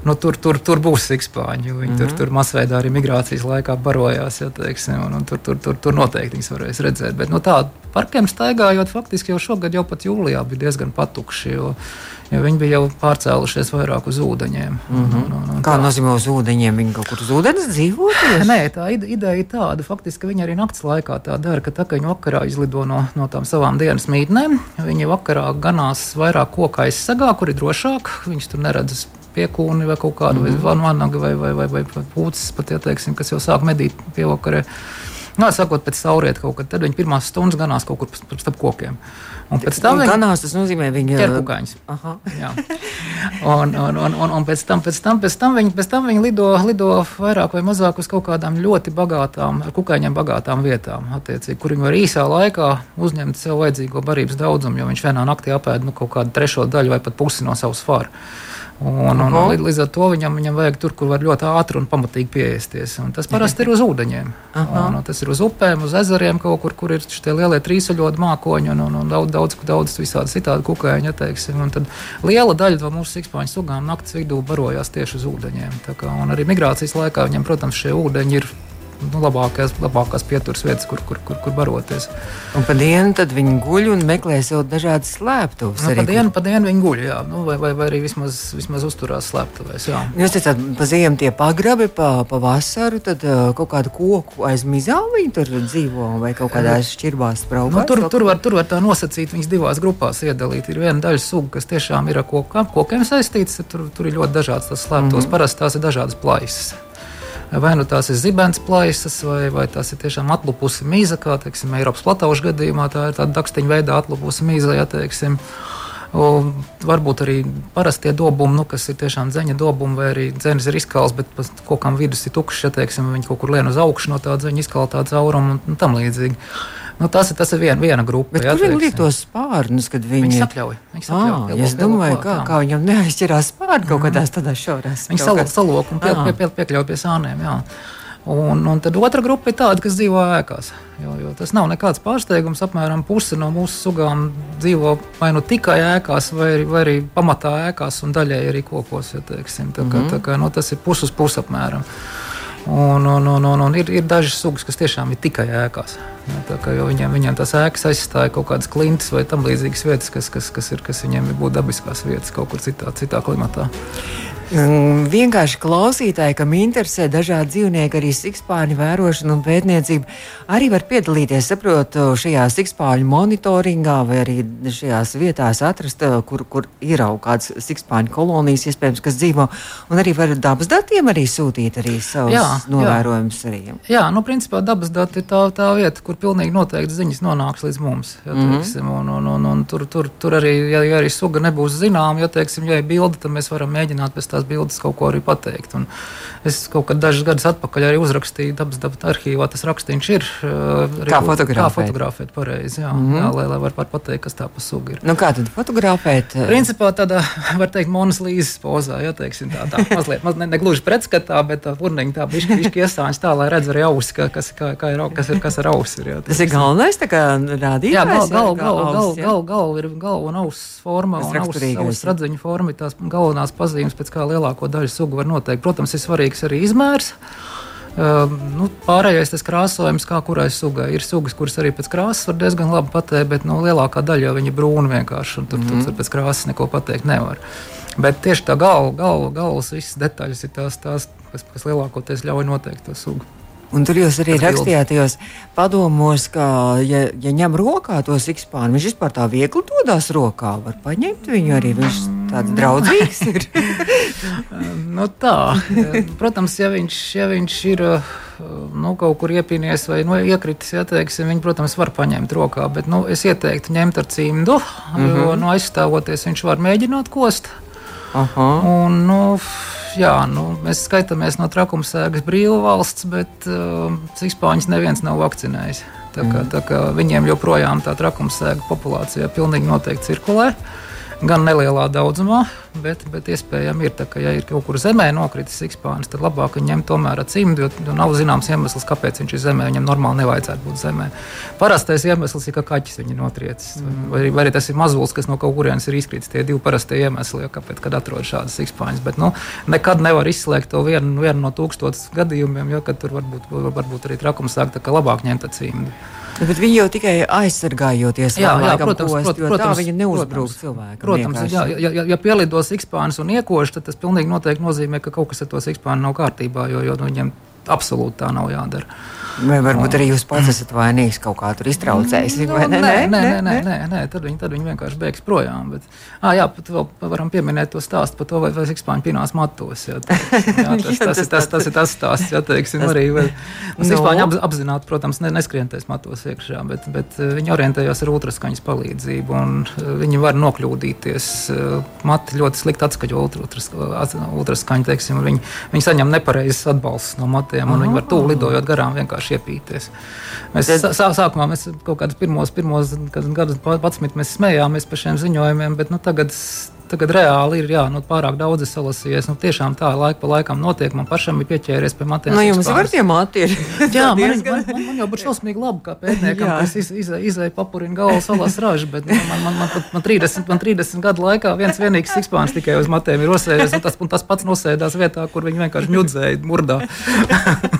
nu, tur, tur, tur būs sikspāņi. Viņi mm -hmm. tur, mhm. tur masveidā arī migrācijas laikā barojās. Ja, teiksim, un, un tur, tur, tur, tur noteikti viņas varēs redzēt. Bet no nu, tā parkiem staigājot, faktiski jau šogad, jau pat jūlijā bija diezgan patukši. Jo, jo viņi bija jau pārcēlušies vairāk uz ūdeņiem. Mm -hmm. un, un, un Kā nozīmē uz ūdeņiem? Viņi kaut kur uz ūdens dzīvo? Nē, tā ideja ir tāda. Faktiski viņi arī naktas laikā tā dara, ka tā kā viņi vakarā izlido no, no tām savām dienas mītnēm, viņi vakarā ganās vairāk koku aizsegā, kur ir drošāk. Viņus tur neredz piekūni vai kaut kādu mm -hmm. vanagu vai, vai, vai, vai, vai pūces, pat, ja, teiksim, kas jau sāk medīt pievakarē. Nu, sakot, pēc sauriet kaut kad, tad viņi pirmās stundas ganās kaut kur starp kokiem. Un pēc tam viņi ganās, tas nozīmē, viņi ķer kukaiņus. un, un, un, un, un pēc tam, pēc tam, pēc tam viņi, pēc tam viņi lido, lido vairāk vai mazāk uz kaut kādām ļoti bagātām, ar kukaiņiem bagātām vietām, kur viņi var īsā laikā uzņemt sev vajadzīgo barības daudzumu, jo viņš vienā naktī apēd nu, kaut kādu trešo daļu vai pat pusi no savas fāra. Un, un, un, līdz ar to viņam, viņam vajag tur, kur var ļoti ātri un pamatīgi pieeisties. Un tas parasti ir uz ūdeņiem. Un, un tas ir uz upēm, uz ezeriem, kaut kur, kur ir šie lielie trīsuļotu mākoņi un, un, un daudz, daudz, daudz visādi citādi kukaiņi. Ja, tad liela daļa no mūsu sikspāņu sugām naktas vidū barojās tieši uz ūdeņiem. Kā, arī migrācijas laikā viņam, protams, šie ūdeņi ir nu, labākās, labākās pieturas vietas, kur, kur, kur, kur baroties. Un pa dienu viņi guļ un meklē sev dažādas slēptuves. Nu, pa, dienu, pa dienu viņi guļ, jā, nu, vai, vai, vai arī vismaz, vismaz uzturās slēptuvēs. Jā. Jūs teicāt, pa ziemu tie pagrabi, pa, pa vasaru, tad uh, kaut kādu koku aiz mizām viņi tur dzīvo vai kaut kādās šķirbās braukās? Nu, tur, tur, var, tur var tā nosacīt, viņas divās grupās iedalīt. Ir viena daļa suga, kas tiešām ir ar kokām, kokiem saistīts, tur, tur ir ļoti dažādas tas slēptos. Mm -hmm. Parasti tās ir dažādas plaisas. Vai nu tās ir zibens plaisas, vai, vai tās ir tiešām atlupusi mīza, kā teiksim, Eiropas plataušu gadījumā, tā ir tāda dakstiņa veidā atlupusi mīza. Ja, teiksim. Un varbūt arī parastie dobumi, nu, kas ir tiešām dzeņa dobumi, vai arī dzenis ir izkals, bet kaut kam vidus ir tukšs, ja teiksim, viņi kaut kur lien uz augšu no tā dzeņa izkaltā cauruma un, un tam līdzīgi. Nu, tas, tas ir vien, viena grupa. Bet jā, kur viņi liek tos spārnus, kad viņi viņus atļauj? À, es domāju, kā, kā viņam neaizķirās spārni kaut kādās tādās šaurās. Viņi salok, salok un pie, pie, pie, piekļauj pie sāniem. Jā. Un, un tad otra grupa ir tāda, kas dzīvo ēkās. Jo, jo tas nav nekāds pārsteigums. Apmēram puse no mūsu sugām dzīvo vai nu tikai ēkās, vai, vai arī pamatā ēkās, un daļai arī kokos. Ja, teiksim, tā, kā, mm -hmm. tā kā, nu, tas ir puses pus apmēram. Un, un, un, un, un ir, ir dažas sugas, kas tiešām ir tikai ēkās. Ja, kā, viņiem, viņiem tās ēkas aizstāja kaut kādas klintis vai tam līdzīgas vietas, kas, kas, kas, ir, kas viņiem ir būt dabiskās vietas kaut kur citā, citā klimatā. Mm, vienkārši klausītāji, kam interesē dažādi dzīvnieki, arī sikspāņu vērošana un pētniecība, arī var piedalīties, saprotu, šajā sikspāņu monitoringā vai arī šajās vietās atrast, kur, kur ir kaut kādas sikspāņu kolonijas, iespējams, kas dzīvo, un arī var dabas datiem arī sūtīt arī savus jā, novērojumus. Jā. Arī. jā, nu, principā dabas dati ir tā, tā vieta, kur pilnīgi noteikti ziņas nonāks līdz mums. Ja, mm -hmm. un, un, un, un tur, tur, tur arī, ja, ja arī suga nebūs zinām, ja, teiksim, ja ir bilde, tad mēs varam mēģināt pēc tā tās bildes kaut ko arī pateikt. Un es kaut kad dažus gadus atpakaļ arī uzrakstīju dabas dabas arhīvā, tas rakstīns ir. Arī, kā fotografēt? Kā fotografēt pareizi, jā, mm -hmm. jā lai, lai var, pateikt, kas tā pa sugu ir. Nu, kā tad fotografēt? Principā tādā, var teikt, monas līzes pozā, ja teiksim tā, tā mazliet, maz, ne, ne gluži pretskatā, bet tā urniņa tā bišķi, bišķi iesāņas tā, lai redz arī ausi, ka, kas, kā, kā ir, kas ir, kas ar ausi ir. Jā, tas ir galvenais, tā kā rādītājs. Jā, gal, gal, gal, gal, gal, gal ir galva un auss forma un auss radziņu forma ir tās galvenās pazīmes, pēc kā lielāko daļu sugu var noteikt. Protams, ir svarīgs arī izmērs. Uh, nu, pārējais tas krāsojums, kā kurai sugai. Ir sugas, kuras arī pēc krāsas var diezgan labi pateikt, bet nu, lielākā daļa jau ir brūna vienkārši. Tur, mm -hmm. tur pēc krāsas neko pateikt nevar. Bet tieši tā galva, galva, galvas visas detaļas ir tās, tās kas, kas lielākoties ļauj noteikt to sugu. Un tur jūs arī rakstījāt tajos padomos, ka, ja, ja ņem rokā to sikspānu, viņš vispār tā viegli dodas rokā. Var paņemt viņu arī. Viņš tāds draudzīgs ir. nu, tā. Protams, ja viņš, ja viņš ir nu, kaut kur iepīnies vai nu, iekritis, ja, teiksim, viņi, protams, var paņemt rokā. Bet nu, es ieteiktu ņemt ar cimdu, mm -hmm. jo nu, aizstāvoties viņš var mēģināt kost. Aha. Un, nu, jā, nu, mēs skaitāmies no trakumsēgas brīvu valsts, bet uh, Sikspāņus neviens nav vakcinējis. Tā kā, tā kā viņiem joprojām tā trakumsēga populācijā pilnīgi noteikti cirkulē. Gan nelielā daudzumā, bet, bet iespējams ir tā, ka, ja ir kaut kur zemē nokritis sikspānis, tad labāk ņemt tomēr ar cimdu, jo nav zināms iemesls, kāpēc viņš ir zemē. Viņam normāli nevajadzētu būt zemē. Parastais iemesls ir, ka kaķis viņu notriecis. Mm. Vai, vai arī tas ir mazulis, kas no kaut kurienes ir izkritis. Tie divi parastie iemesli, ja, kāpēc kad atrodas šādas sikspāņas. Bet nu, nekad nevar izslēgt to vienu, vienu no tūkstotis gadījumiem, jo tur varbūt, varbūt arī trakums sāk tā kā labāk ņemt ar cimdu. Bet viņi jau tikai aizsargājoties jā, jā, protams, post, protams, protams, tā viņi neuzbrūk cilvēkam. Protams, jā, ja, ja, ja pielidos sikspānis un iekoši, tad tas pilnīgi noteikti nozīmē, ka kaut kas ar to sikspāni nav kārtībā, jo, jo nu, viņiem absolūti tā nav jādara. Vai varbūt arī jūs pats esat vainīgs kaut kā tur iztraucējis? Nu, nē, nē, nē, nē, nē, nē, nē, tad viņi, tad viņi vienkārši beigs projām. Bet, à, jā, pat vēl varam pieminēt to stāstu par to, vai, vai sikspāņi pinās matos. Jā, tā, jā, tas, tas, tas, tas, tas ir tas stāsts, jā, teiksim, arī. Vai, nu, sikspāņi ap, apzināti, protams, ne, neskrienties matos iekšā, bet, bet viņi orientējās ar ultraskaņas palīdzību, un viņi var nokļūdīties. Mati ļoti slikti atskaņo ultraskaņu, teiksim, viņi, viņi saņem nepareizes atbalstus no matiem, un viņi var tuvu lidojot garām vienkārši vienkārši iepīties. Mēs Tad... sā, sākumā mēs kaut kādus pirmos, pirmos gadus, pats mēs smējāmies par šiem ziņojumiem, bet nu, tagad tagad reāli ir jā, nu, pārāk daudz salasījies. Nu, tiešām tā laika pa laikam notiek. Man pašam ir pieķēries pie matiem. Nu, jums ir tie mati. jā, man, man, man, man jau būtu šausmīgi labi, kā pētniekam, kas iz, iz, izēja papurina galvu salas ražu, bet nu, man, man, man, man, man, 30, man 30 gadu laikā viens vienīgs sikspāns tikai uz matiem ir nosēdies, un tas, un tas pats nosēdās vietā, kur viņi vienkārši ņudzēja murdā.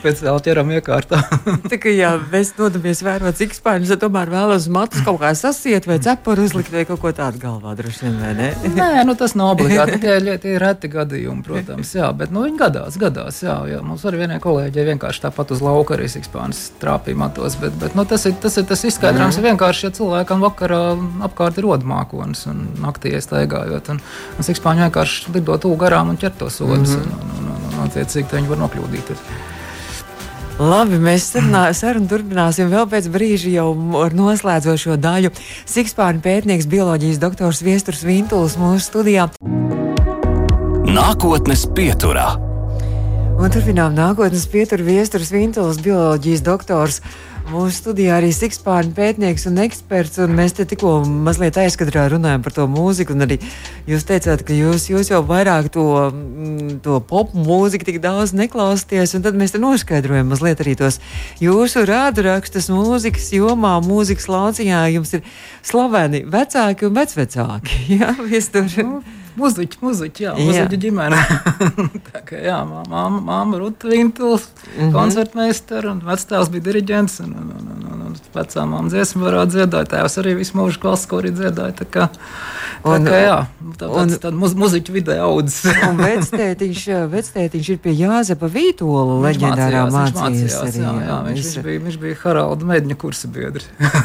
speciāli ķeram iekārtā. tā kā jā, mēs dodamies vērot, cik spēļus, tad tomēr vēlos matus kaut kā sasiet vai cepuru uzlikt vai kaut ko tādu galvā droši vien, vai ne? Nē, nu tas nav obligāti, tie, tie ir reti gadījumi, protams, jā, bet nu viņi gadās, gadās, jā, jā. Mums arī vienai kolēģei vienkārši tāpat uz lauka arī sikspānis trāpīja matos, bet, bet nu, tas ir tas, ir, tas izskaidrojums mm. vienkārši, ja cilvēkam vakarā apkārt ir rodmākonis un naktī iestaigājot, un, un sikspāņi vienkārši lido tūl garām un ķer tos sodus, mm -hmm. un, un, un, un attiecīgi viņi var nokļūdīties. Labi, mēs sarunu turpināsim vēl pēc brīža, jau ar noslēdzošo daļu. Sikspārņu pētnieks, bioloģijas doktors Viesturs Vintuls mūsu studijā. Nākotnes pieturā. Un turpinām nākotnes pieturā Viesturs Vintuls, bioloģijas doktors. Mūsu studijā arī Sikspārņu pētnieks un eksperts, un mēs te tikko mazliet aizkadrā runājam par to mūziku, un arī jūs teicāt, ka jūs, jūs jau vairāk to, mm, to pop mūziku tik daudz neklausāties, un tad mēs te noskaidrojam mazliet arī tos jūsu rādurakstus mūzikas jomā, mūzikas lauciņā jums ir slaveni vecāki un vecvecāki. Jā, viestur. Nu, Muziķi, muziķi, jā, muziķu jā. ģimene. tā kā jā, māma, māma Ruta Vintuls, mm -hmm. koncertmeistara, un vectēvs bija diriģents, un, un, un, un, un vecā māma dziesmu varētu dziedāt, tēvs arī visu mūžu klases korī dziedāja. Tā kā, tā un, kā jā, tā, tāds, tāda muz, muziķu vidē audzis. un vectētiņš, vectētiņš ir pie Jāzepa Vītola leģendārā mācījās. Viņš, arī, jā, jā, jā, viņš, viņš, bija, viņš bija Haralda Medņa kursa biedri.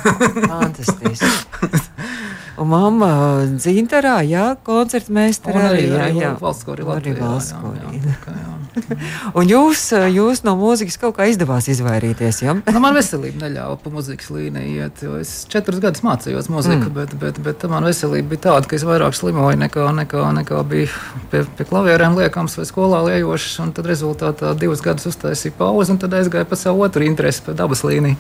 Fantastiski. Un mamma dzintarā, jā, koncertmeistarā arī, jā, jā, valsts korī Latvijā. Arī valsts korī. Jā, jā, jā, un jūs, jūs no mūzikas kaut kā izdevās izvairīties. Ja? nu, man veselība neļāva pa mūzikas līniju iet. Es četrus gadus mācījos mūziku, mm. bet, bet, bet man veselība bija tāda, ka es vairāk slimoju nekā, nekā, nekā bija pie, pie klavierēm liekams vai skolā liejošs. Tad rezultātā divus gadus uztaisīju pauzi un tad aizgāju pa savu otru interesi, pa dabas līniju.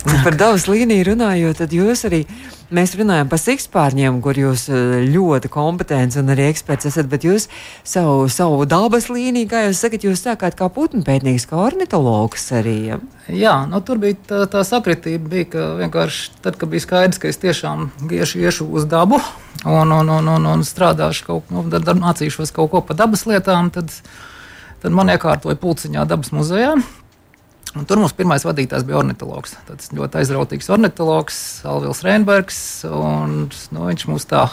Par dabas līniju runājot, tad jūs arī Mēs runājam par sikspārņiem, kur jūs eh, ļoti kompetents un arī eksperts esat, bet jūs savu, savu dabas līniju, kā jūs sakat, jūs sākāt kā putnu pētnieks, kā ornitologs arī. Ja? Jā, nu, tur bija tā, tā sakritība, bija, ka vienkārši tad, kad bija skaidrs, ka es tiešām iešu, iešu uz dabu un, un, un, un, un strādāšu kaut ko, nu, mācīšos kaut ko par dabas lietām, tad, tad man iekārtoja pulciņā dabas muzejā. Un tur mums pirmais vadītājs bija ornitologs. Tas ļoti aizrautīgs ornitologs, Alvils Reinbergs. Un, nu, viņš mūs tā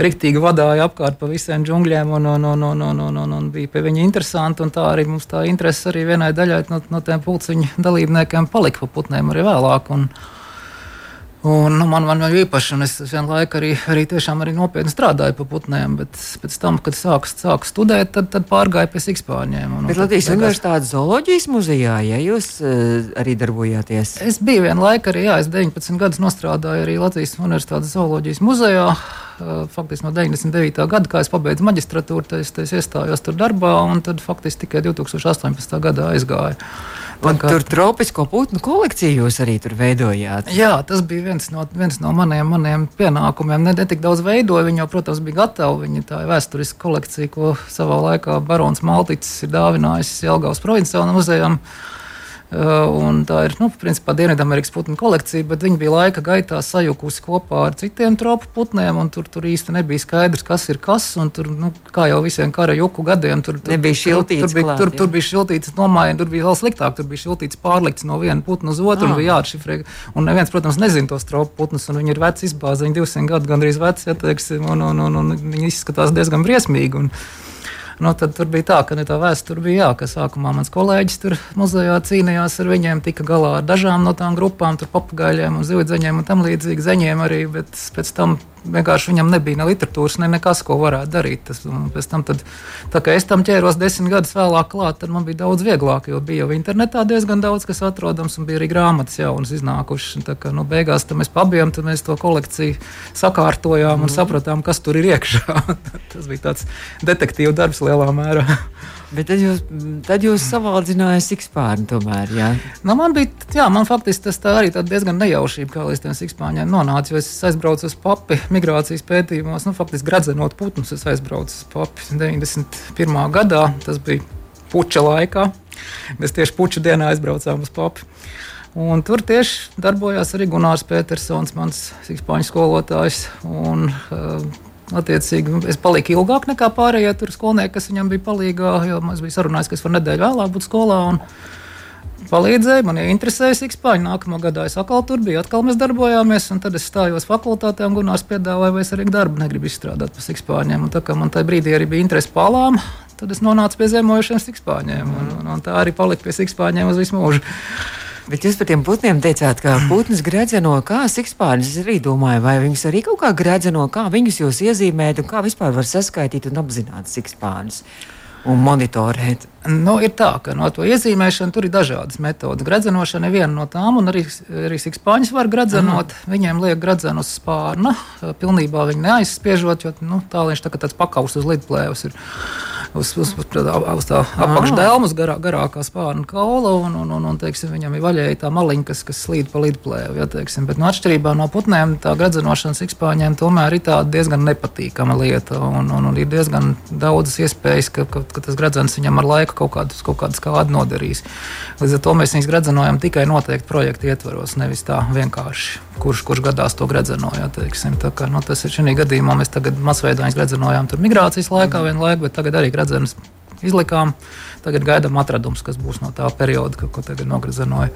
rīktīgi vadīja apkārt pa visiem džungļiem, un, un, un, un, un, un, un, un bija pie viņa interesanti. Tā arī mums tā interese arī vienai daļai no, no tiem pulciņu dalībniekiem palika pa putniem arī vēlāk. Un, Un, nu, man, man jau īpaši, un es vienlaikus arī, arī, arī nopietni strādāju pie putniem, bet pēc tam, kad sāku, sāku studēt, tad, tad pārgāju pie sikspārņiem. Bet Latvijas Universitātes zooloģijas muzejā, ja jūs uh, arī darbojāties? Es biju vienlaikus arī, jā, es 19 gadus strādāju arī Latvijas Universitātes zooloģijas muzejā. Uh, faktiski no 99. gada, kad es pabeidzu maģistratūru, tad es, es iestājos tur darbā, un tad faktiski tikai 2018. gadā aizgāju. Un tur tropisko putnu kolekciju jūs arī tur veidojāt. Jā, tas bija viens no, viens no maniem, maniem pienākumiem. Ne, ne tik daudz veidoju, viņi jau, protams, bija gatavi. Viņa tā ir vēsturiska kolekcija, ko savā laikā Barons Malticis ir dāvinājis Jelgavas provinciālajam muzejam. Uh, tā ir nu, principā Dienvidamerikas putnu kolekcija, bet viņi bija laika gaitā sajukusi kopā ar citiem tropu putniem. Tur, tur īsti nebija skaidrs, kas ir kas. Tur, nu, kā jau visiem kara juku gadiem, tur, tur nebija šiltīts. Tur, tur, klāt, tur, tur bija šiltīts nomaiņa, tur bija vēl sliktāk. Tur bija šiltīts pārlikts no viena putna uz otru ah. un bija jāatšifrē. Un neviens, protams, nezina tos tropu putnus, un viņi ir veci izbāzi, viņi 200 gadu gandrīz veci, ja, teiksim, un, un, un, un viņi izskatās diezgan briesmīgi. Un, Nu, tad tur bija tā, ka tā vēsture bija jā, ka sākumā mans kolēģis tur muzejā cīnījās ar viņiem, tika galā ar dažām no tām grupām, tur papagaļiem un zivdzeņiem un tam līdzīgi zeņiem arī, bet pēc tam vienkārši viņam nebija ne literatūras, ne nekas, ko varētu darīt. Tas, pēc tam, tad, tā kā es tam ķēros desmit gadus vēlāk, klāt, tad man bija daudz vieglāk, jo bija jau internetā diezgan daudz kas atrodams, un bija arī grāmatas jaunas iznākušas. Tā kā nu, beigās mēs pabijām, tad mēs to kolekciju sakārtojām un mm. sapratām, kas tur ir iekšā. tas bija tāds detektīvu darbs lielā mērā. Bet tad jūs, tad jūs savaldzinājāt sikspārni tomēr, jā? Nu, man bija, jā, man faktiski tas tā arī diezgan nejaušība, kā līdz tiem sikspārņiem nonāca, jo es aizbraucu uz papi migrācijas pētījumos, nu, faktiski gradzenot putnus, es aizbraucu uz papi 91. gadā, tas bija puča laikā. Mēs tieši puča dienā aizbraucām uz papi. Un tur tieši darbojās arī Gunārs Petersons, mans sikspāņu skolotājs. Un, uh, Attiecīgi, nu, es paliku ilgāk nekā pārējie skolnieki, kas viņam bija palīgā. Jo es biju sarunājis, ka es varu nedēļu vēlāk būt skolā. Palīdzēja, man interesēja Sikspāņa. Nākamā gadā es atkal tur biju, atkal mēs darbojāmies. Tad es stājos fakultātē un Gunārs piedāvāja, vai es arī darbu negribu izstrādāt par Sikspāņiem. Un tā kā man tajā brīdī arī bija interese palām, tad es nonācu pie zemojušiem Sikspāņiem. Un, un, un tā arī palika pie Sikspāņiem uz visu mūžu. Bet jūs par tiem putniem teicāt, ka putns gredzeno kā sikspārnis. Es arī domāju, vai viņus arī kaut kā gredzeno, kā viņus jūs iezīmēt un kā vispār var saskaitīt un apzināt sikspārnis un monitorēt. Nu, ir tā, ka no to iezīmēšana tur ir dažādas metodas. Gradzenošana ir viena no tām, un arī, arī sikspāņus var gradzenot. Aha. Viņiem liek gradzenu uz spārna, pilnībā viņi neaizspiežot, jo nu, tā viņš tā kā tāds pakaus uz lidplēvas ir uz, uz, uz, uz tā apakšdēlmas, garā, garākā spārna kaula, un, un, un, un teiksim, viņam ir vaļēji tā maliņa, kas, kas slīd pa lidplēvu. Ja, teiksim, bet no atšķirībā no putnēm, tā gradzenošana sikspāņiem tomēr ir diezgan nepatīkama lieta, un, un, un ir diezgan daudzas iespējas, ka, ka, ka tas gradzens viņam ar laiku kaut kādus, kaut kādus kādu nodarīs. Līdz ar to mēs viņus gradzenojam tikai noteikti projekta ietvaros, nevis tā vienkārši, kurš, kurš gadās to gradzenoja. Kā, nu, tas ir šī gadījumā mēs tagad masveidā gradzenojām migrācijas laikā mm. vienlaikus, bet tagad arī gradzenes izlikām. Tagad gaidām atradumus, kas būs no tā perioda, ko, ko tagad nograzenoja.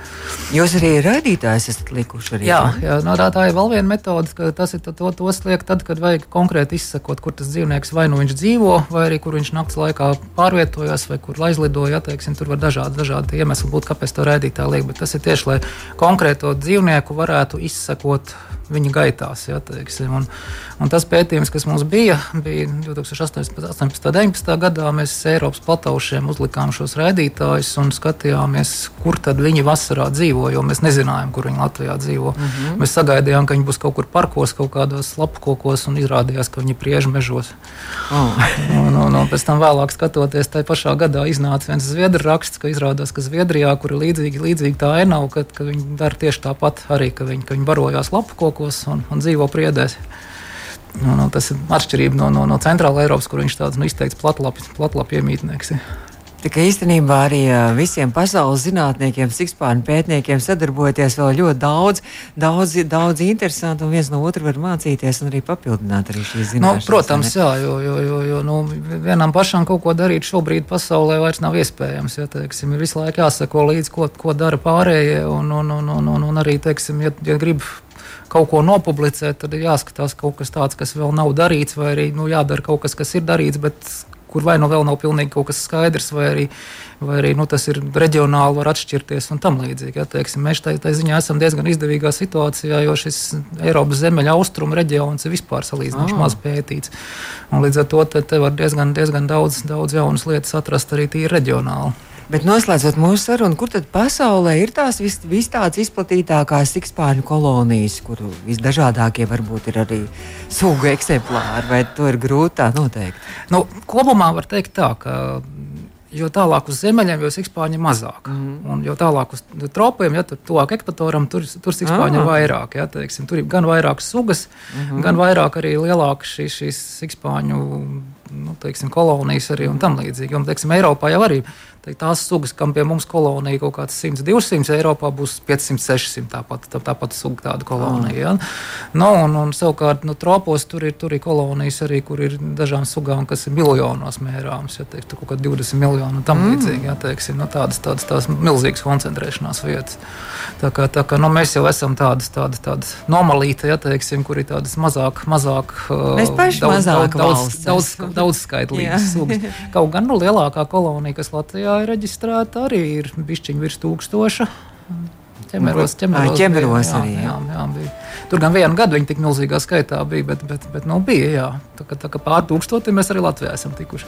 Jūs arī rādītājs esat likuši arī? Jā, jā no tā, tā ir vēl viena metode, ka tas ir to, to sliekt tad, kad vajag konkrēti izsakot, kur tas dzīvnieks vai nu viņš dzīvo, vai arī kur viņš naktas laikā pārvietojas, vai kur aizlidoja. Atteiksim, tur var dažādi, dažādi iemesli būt, kāpēc to rādītāji liek, bet tas ir tieši, lai konkrēto dzīvnieku varētu izsakot viņa gaitās. Ja, teiksim, un, un tas pētījums, kas mums bija, bija 2018. un 2019. gadā, mēs Eiropas plataušiem uzlikām šos rādītājus un skatījāmies, kur tad viņi vasarā dzīvo, jo mēs nezinājām, kur viņi Latvijā dzīvo. Mm -hmm. Mēs sagaidījām, ka viņi būs kaut kur parkos, kaut kādos lapkokos, un izrādījās, ka viņi priež mežos. Oh. un, un, un pēc tam vēlāk skatoties, tajā pašā gadā iznāca viens zviedru raksts, ka izrādās, ka Zviedrijā, kur ir līdzīgi, līdzīgi tā ainava, ka, ka viņi dara tieši tāpat arī, ka viņi, ka viņi barojās lapkokos un, un dzīvo priedēs. Nu, nu, tas ir atšķirība no, no, no centrāla Eiropas, kur viņš tāds nu, izteikts platlapis iemītnieks. Kā īstenībā arī visiem pasaules zinātniekiem, sikspārņu pētniekiem sadarbojoties vēl ļoti daudz, daudz, daudz interesantu un viens no otra var mācīties un arī papildināt arī šīs nu, zināšanas. Nu, protams, jā, jo, jo, jo, jo nu, vienam pašam kaut ko darīt šobrīd pasaulē vairs nav iespējams. Ja, teiksim, ir visu laiku jāsako līdzi, ko, ko dara pārējie un, un, un, un, un, un arī, teiksim, ja, ja grib kaut ko nopublicēt, tad ir jāskatās kaut kas tāds, kas vēl nav darīts, vai arī nu, jādara kaut kas, kas ir darīts, bet kur vai nu vēl nav pilnīgi kaut kas skaidrs, vai arī, vai arī nu, tas ir reģionāli, var atšķirties un tam līdzīgi. Ja, teiksim, mēs tā, tā ziņā esam diezgan izdevīgā situācijā, jo šis Eiropas zemeļa austrumu reģions ir vispār salīdzinoši oh. maz pētīts. Un līdz ar to te, te var diezgan, diezgan daudz, daudz jaunas lietas atrast arī tīri reģionāli. Bet noslēdzot mūsu sarunu, kur tad pasaulē ir tās vis, vis tādas izplatītākās sikspāņu kolonijas, kur visdažādākie varbūt ir arī sugu eksemplāri, vai to ir grūti tā noteikt? Nu, kopumā var teikt tā, ka jo tālāk uz ziemeļiem, jo sikspāņi ir mazāk. Mm -hmm. Un jo tālāk uz tropiem, ja tur tuvāk ekvatoram, tur, tur sikspāņi ah. ir vairāk. Ja, teiksim, tur ir gan vairāk sugas, mm -hmm. gan vairāk arī lielākas šīs, šīs sikspāņu nu, teiksim, kolonijas arī un tam līdzīgi. Un, teiksim, Eiropā jau arī tās sugas, kam pie mums kolonija kaut kāds 100, 200, Eiropā būs 500, 600. Tāpat, tā, tāpat suga tāda kolonija. Ja? Nu, un, un savukārt nu, tropos tur ir, tur ir kolonijas arī, kur ir dažām sugām, kas ir miljonos mērāmas. Ja, teik, tur kaut kā 20 miljoni un tam mm. līdzīgi. Ja, teiksim, nu, tādas, tādas, tādas milzīgas koncentrēšanās vietas. Tā kā, tā kā nu, mēs jau esam tādas, tādas, tādas nomalītas, ja, teiksim, kur ir tādas mazāk, mazāk, mēs paši daudz, mazāk daudz, daudz, daudz, daudz skaitlīgas sugas. Kaut gan nu, lielākā kolonija, kas Latvijā Latvijā ir reģistrēta arī ir bišķiņi virs tūkstoša. Ķemeros, ķemeros, ķemeros bija, arī. Jā, jā, jā, bija. Tur gan vienu gadu viņi tik milzīgā skaitā bija, bet, bet, bet nu, bija. Jā. Tā, kā, tā kā pār tūkstotim mēs arī Latvijā esam tikuši.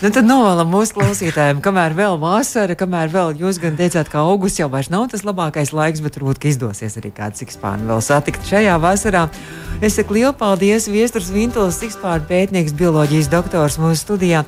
Nu, tad novēlam mūsu klausītājiem, kamēr vēl vasara, kamēr vēl jūs gan teicāt, ka augusts jau vairs nav tas labākais laiks, bet varbūt izdosies arī kādu sikspānu vēl satikt šajā vasarā. Es saku lielu paldies Viesturs Vintuls, sikspānu pētnieks, bioloģijas doktors mūsu studijā.